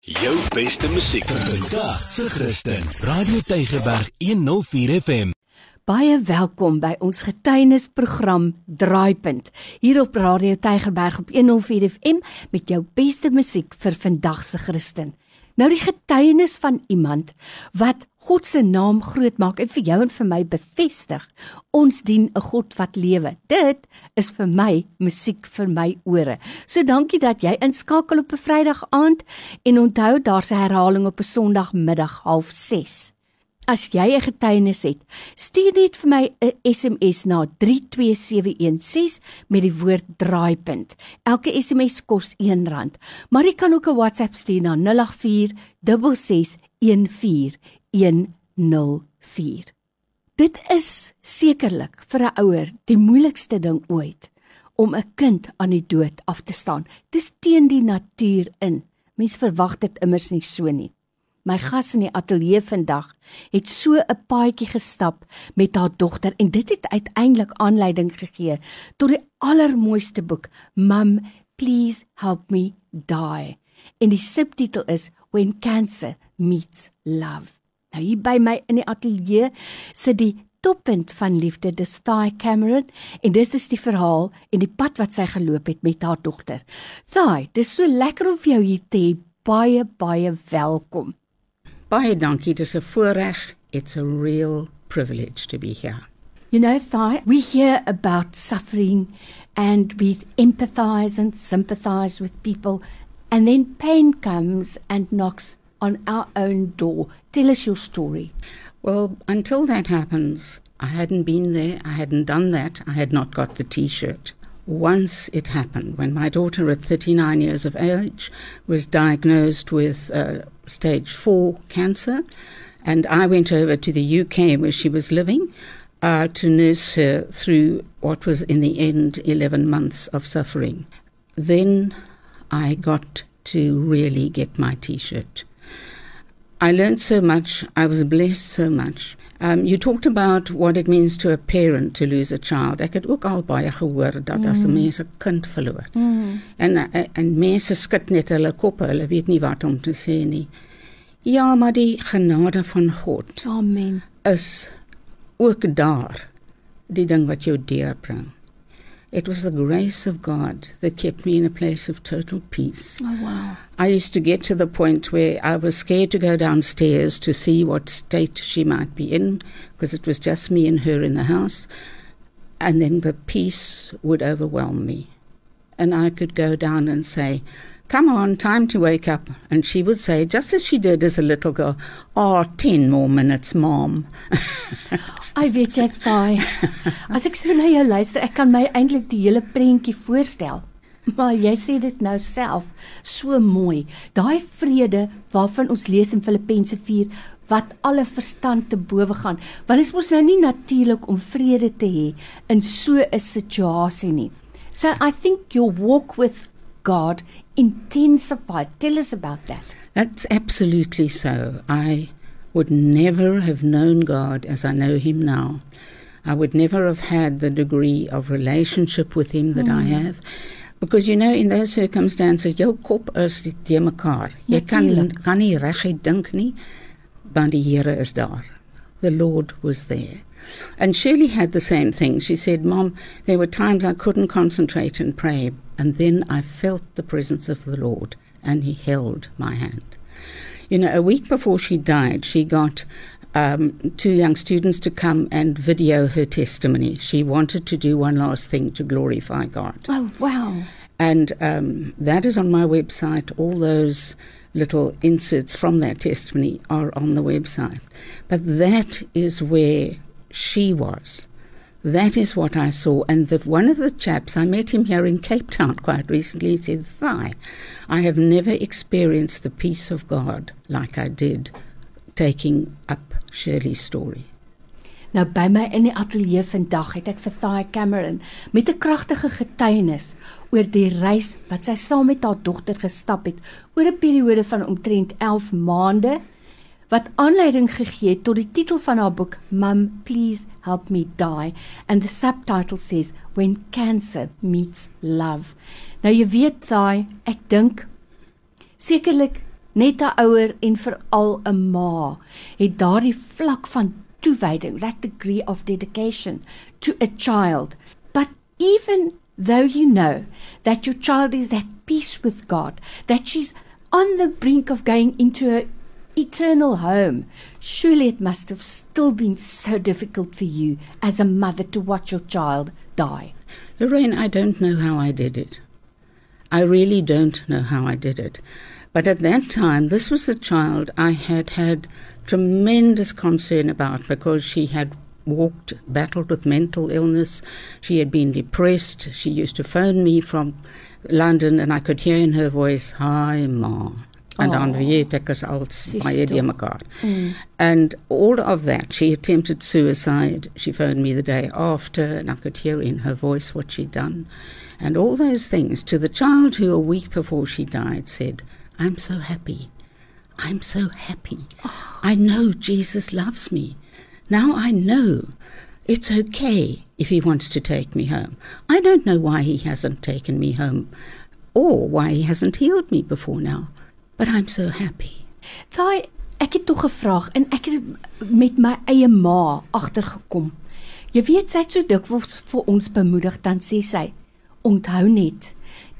Jou beste musiek vandag se Christen. Radio Tygerberg 104 FM. Baie welkom by ons getuienisprogram Draaipunt hier op Radio Tygerberg op 104 FM met jou beste musiek vir vandag se Christen. Nou die getuienis van iemand wat God se naam groot maak en vir jou en vir my bevestig. Ons dien 'n God wat lewe. Dit is vir my musiek vir my ore. So dankie dat jy inskakel op 'n Vrydag aand en onthou daar's 'n herhaling op 'n Sondagmiddag 06:30. As jy 'n getuienis het, stuur net vir my 'n SMS na 32716 met die woord draaipunt. Elke SMS kos R1, maar jy kan ook 'n WhatsApp stuur na 0846614104. Dit is sekerlik vir 'n ouer die moeilikste ding ooit om 'n kind aan die dood af te staan. Dis teen die natuur in. Mens verwag dit immers nie so nie. My gas in die ateljee vandag het so 'n paadjie gestap met haar dogter en dit het uiteindelik aanleiding gegee tot die allermooiste boek Mum Please Help Me Die. En die subtitel is When Cancer Meets Love. Nou hier by my in die ateljee sit die toppunt van liefde, dis Thai Cameron en dis is die verhaal en die pad wat sy geloop het met haar dogter. Thai, dis so lekker om jou hier te hê. Baie baie welkom. Baie dankie, dis 'n voorreg. It's a real privilege to be here. You know, Thy, we hear about suffering and we empathize and sympathize with people, and then pain comes and knocks on our own door. Tell us your story. Well, until that happens, I hadn't been there, I hadn't done that, I had not got the t shirt. Once it happened, when my daughter, at 39 years of age, was diagnosed with uh, stage four cancer, and I went over to the UK where she was living uh, to nurse her through what was in the end 11 months of suffering. Then I got to really get my t shirt. I learned so much, I was blessed so much. Um, you talked about what it means to a parent to lose a child. Ek het ook al baie gehoor dat mm. as 'n mens 'n kind verloor. Mm. En en mense skud net hulle koppe, hulle weet nie wat om te sê nie. Ja, maar die genade van God. Amen. Is ook daar die ding wat jou deurbring. It was the grace of God that kept me in a place of total peace. Oh, wow. I used to get to the point where I was scared to go downstairs to see what state she might be in because it was just me and her in the house. And then the peace would overwhelm me. And I could go down and say, Come on, time to wake up. And she would say, just as she did as a little girl, Oh, ten more minutes, Mom. Ai weet jy, Thai. As ek so na jou luister, ek kan my eintlik die hele prentjie voorstel. Maar jy sê dit nou self so mooi. Daai vrede waarvan ons lees in Filippense 4 wat alle verstand te bowe gaan. Want dit is mos nou nie natuurlik om vrede te hê in so 'n situasie nie. So I think your walk with God intensified. Tell us about that. That's absolutely so. I would never have known God as I know Him now. I would never have had the degree of relationship with Him that mm. I hmm. have. Because you know in those circumstances jou kop is te mekaar. Jy kan kan nie reguit dink nie, want die Here is daar. The Lord was there. And Shirley had the same thing. She said, Mom, there were times I couldn't concentrate and pray, and then I felt the presence of the Lord, and He held my hand. You know, a week before she died, she got um, two young students to come and video her testimony. She wanted to do one last thing to glorify God. Oh, wow. And um, that is on my website. All those little inserts from that testimony are on the website. But that is where she was. That is what I saw. And that one of the chaps, I met him here in Cape Town quite recently, he said, Thigh, I have never experienced the peace of God like I did taking up Shirley's story. Nou by my in die ateljee vandag het ek vir Thai Cameron met 'n kragtige getuienis oor die reis wat sy saam met haar dogter gestap het oor 'n periode van omtrent 11 maande wat aanleiding gegee het tot die titel van haar boek Mum Please Help Me Die and the subtitle says When Cancer Meets Love. Nou jy weet daai, ek dink sekerlik net 'n ouer en veral 'n ma het daardie vlak van toewyding, that degree of dedication to a child. But even though you know that your child is at peace with God, that she's on the brink of going into a eternal home, surely it must have still been so difficult for you as a mother to watch your child die. Lorraine, I don't know how I did it. I really don't know how I did it. But at that time, this was a child I had had tremendous concern about because she had walked, battled with mental illness. She had been depressed. She used to phone me from London and I could hear in her voice, Hi, Ma. And Oh. weet ek is al baie tog. die mekaar. And all of that, she attempted suicide. She phoned me the day after, and I could hear in her voice what she'd done. And all those things to the child who a week before she died said, I'm so happy. I'm so happy. I know Jesus loves me. Now I know it's okay if he wants to take me home. I don't know why he hasn't taken me home or why he hasn't healed me before now, but I'm so happy. Daai ek het tog gevraag en ek het met my eie ma agtergekom. Jy weet sy het so dikwels vir ons bemoedig dan sê sy onthou net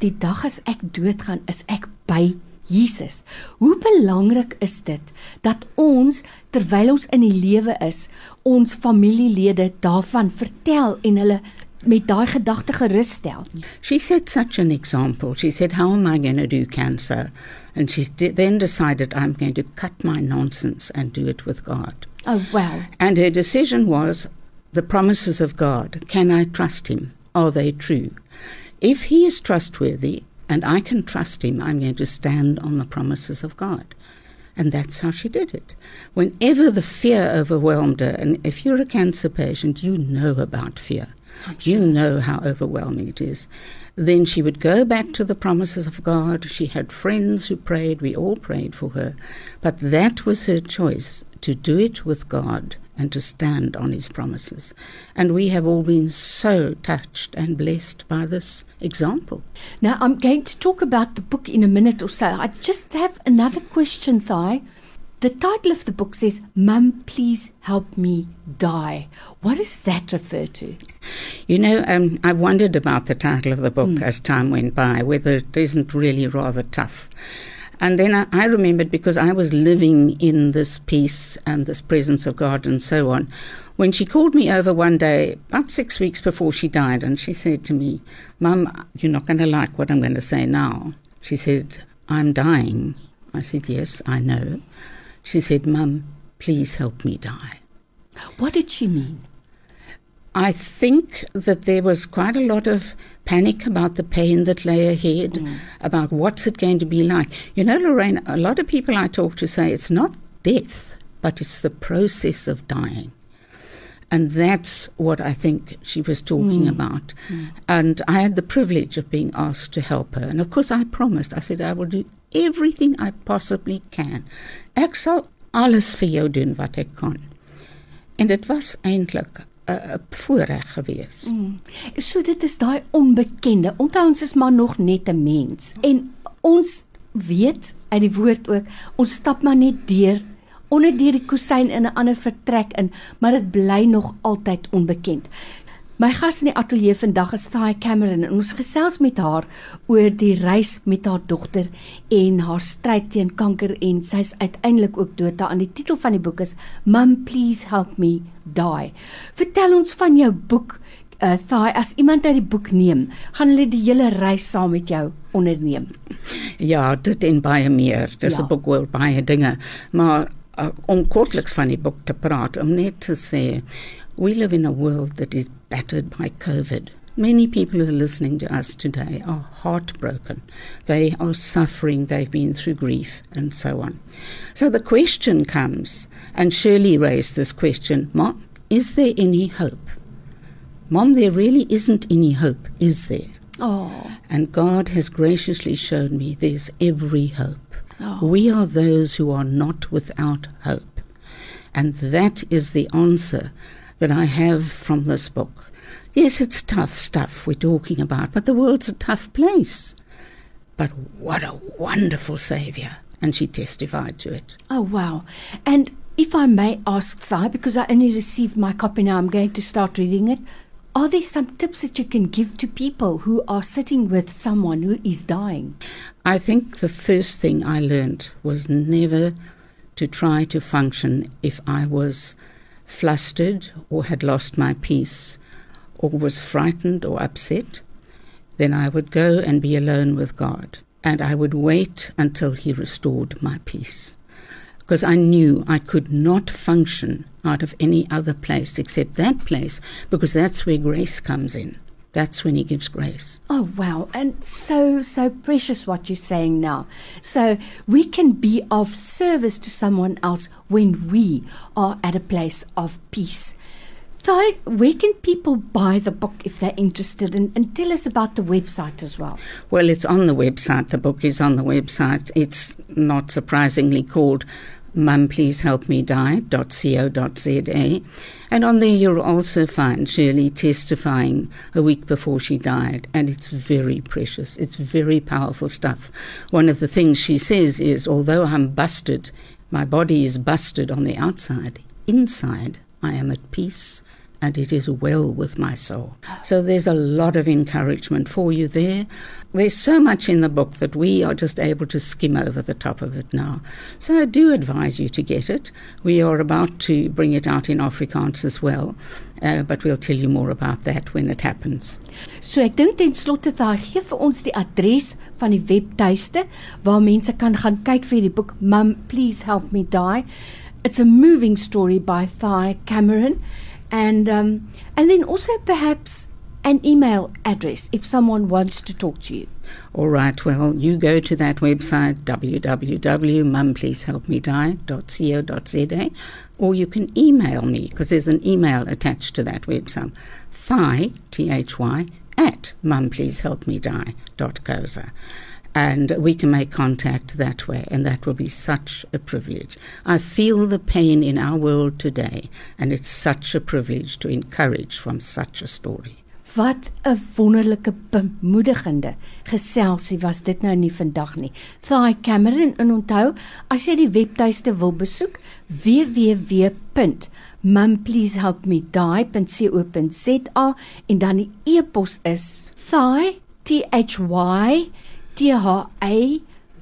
die dag as ek doodgaan is ek by Jesus. Hoe belangrik is dit dat ons terwyl ons in die lewe is, ons familielede daarvan vertel en hulle met daai gedagte gerus stel. She set such an example. She said, How am I going to do cancer? And she then decided, I'm going to cut my nonsense and do it with God. Oh well. And her decision was the promises of God. Can I trust him? Are they true? If he is trustworthy and I can trust him, I'm going to stand on the promises of God. And that's how she did it. Whenever the fear overwhelmed her, and if you're a cancer patient, you know about fear. You know how overwhelming it is. Then she would go back to the promises of God. She had friends who prayed. We all prayed for her. But that was her choice to do it with God and to stand on His promises. And we have all been so touched and blessed by this example. Now, I'm going to talk about the book in a minute or so. I just have another question, Thy. The title of the book says, Mum, please help me die. What does that refer to? You know, um, I wondered about the title of the book as time went by, whether it isn't really rather tough. And then I, I remembered because I was living in this peace and this presence of God and so on. When she called me over one day, about six weeks before she died, and she said to me, Mum, you're not going to like what I'm going to say now. She said, I'm dying. I said, Yes, I know. She said, Mum, please help me die. What did she mean? I think that there was quite a lot of panic about the pain that lay ahead, mm. about what's it going to be like. You know, Lorraine, a lot of people I talk to say it's not death, but it's the process of dying. And that's what I think she was talking mm. about. Mm. And I had the privilege of being asked to help her. And of course, I promised. I said, I will do everything I possibly can. Ek sal alles vir jou doen wat ek kan. En dit was eintlik 'n 'n voorreg geweest. So dit is daai onbekende. Onthou ons is maar nog net 'n mens. En ons weet uit die woord ook, ons stap maar net deur onder deur die kusyn in 'n ander vertrek in, maar dit bly nog altyd onbekend. My gas in die ateljee vandag is Thai Cameron en ons gesels met haar oor die reis met haar dogter en haar stryd teen kanker en sy's uiteindelik ook dood. Aan die titel van die boek is Mum Please Help Me Die. Vertel ons van jou boek uh Thai as iemand uit die boek neem, gaan hulle die hele reis saam met jou onderneem. Ja, dit en baie meer. Dis Ja. 'n boek oor baie dinge, maar uh, om kortliks van die boek te praat, om net te sê we live in a world that is battered by COVID. Many people who are listening to us today are heartbroken. They are suffering, they've been through grief, and so on. So the question comes, and Shirley raised this question Mom, is there any hope? Mom, there really isn't any hope, is there? Oh, And God has graciously shown me there's every hope. Oh. We are those who are not without hope. And that is the answer that I have from this book. Yes, it's tough stuff we're talking about, but the world's a tough place. But what a wonderful Saviour. and she testified to it. Oh wow. And if I may ask Thy, because I only received my copy now, I'm going to start reading it. Are there some tips that you can give to people who are sitting with someone who is dying? I think the first thing I learned was never to try to function if I was flustered or had lost my peace or was frightened or upset. Then I would go and be alone with God and I would wait until He restored my peace. Because I knew I could not function out of any other place except that place, because that's where grace comes in. That's when He gives grace. Oh wow. And so so precious what you're saying now. So we can be of service to someone else when we are at a place of peace. Thy, where can people buy the book if they're interested? And, and tell us about the website as well. Well, it's on the website. The book is on the website. It's not surprisingly called Mum Please Help Me Die.co.za. And on there you'll also find Shirley testifying a week before she died. And it's very precious. It's very powerful stuff. One of the things she says is, although I'm busted, my body is busted on the outside, inside I am at peace and it is well with my soul. So there's a lot of encouragement for you there. There's so much in the book that we are just able to skim over the top of it now. So I do advise you to get it. We are about to bring it out in Afrikaans as well. Uh, but we'll tell you more about that when it happens. So ek dink ten slotte daai gee vir ons die adres van die webtuiste waar mense kan gaan kyk vir die boek Mum Please Help Me Die. It's a moving story by Thy Cameron and um, and then also perhaps an email address if someone wants to talk to you. All right, well, you go to that website, www.mumpleasehelpmedie.co.za, or you can email me, because there's an email attached to that website, thy, T-H-Y, at mumpleasehelpmedie.co.za and we can make contact that way, and that will be such a privilege. I feel the pain in our world today, and it's such a privilege to encourage from such a story. Wat 'n wonderlike bemoedigende geselsie was dit nou nie vandag nie. Thy Cameron en onthou, as jy die webtuiste wil besoek, www.mumpleasehelpmedie.co.za en dan die e-pos is thy t h y T H A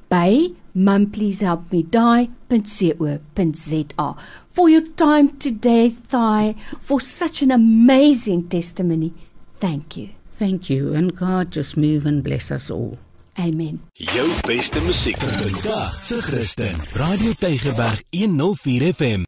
by mumpleasehelpmedie.co.za for your time today Thai for such an amazing testimony thank you. Thank you and God just move and bless us all. Amen. Jou beste musiek vandag se Christen. Radio Tygerberg 104 FM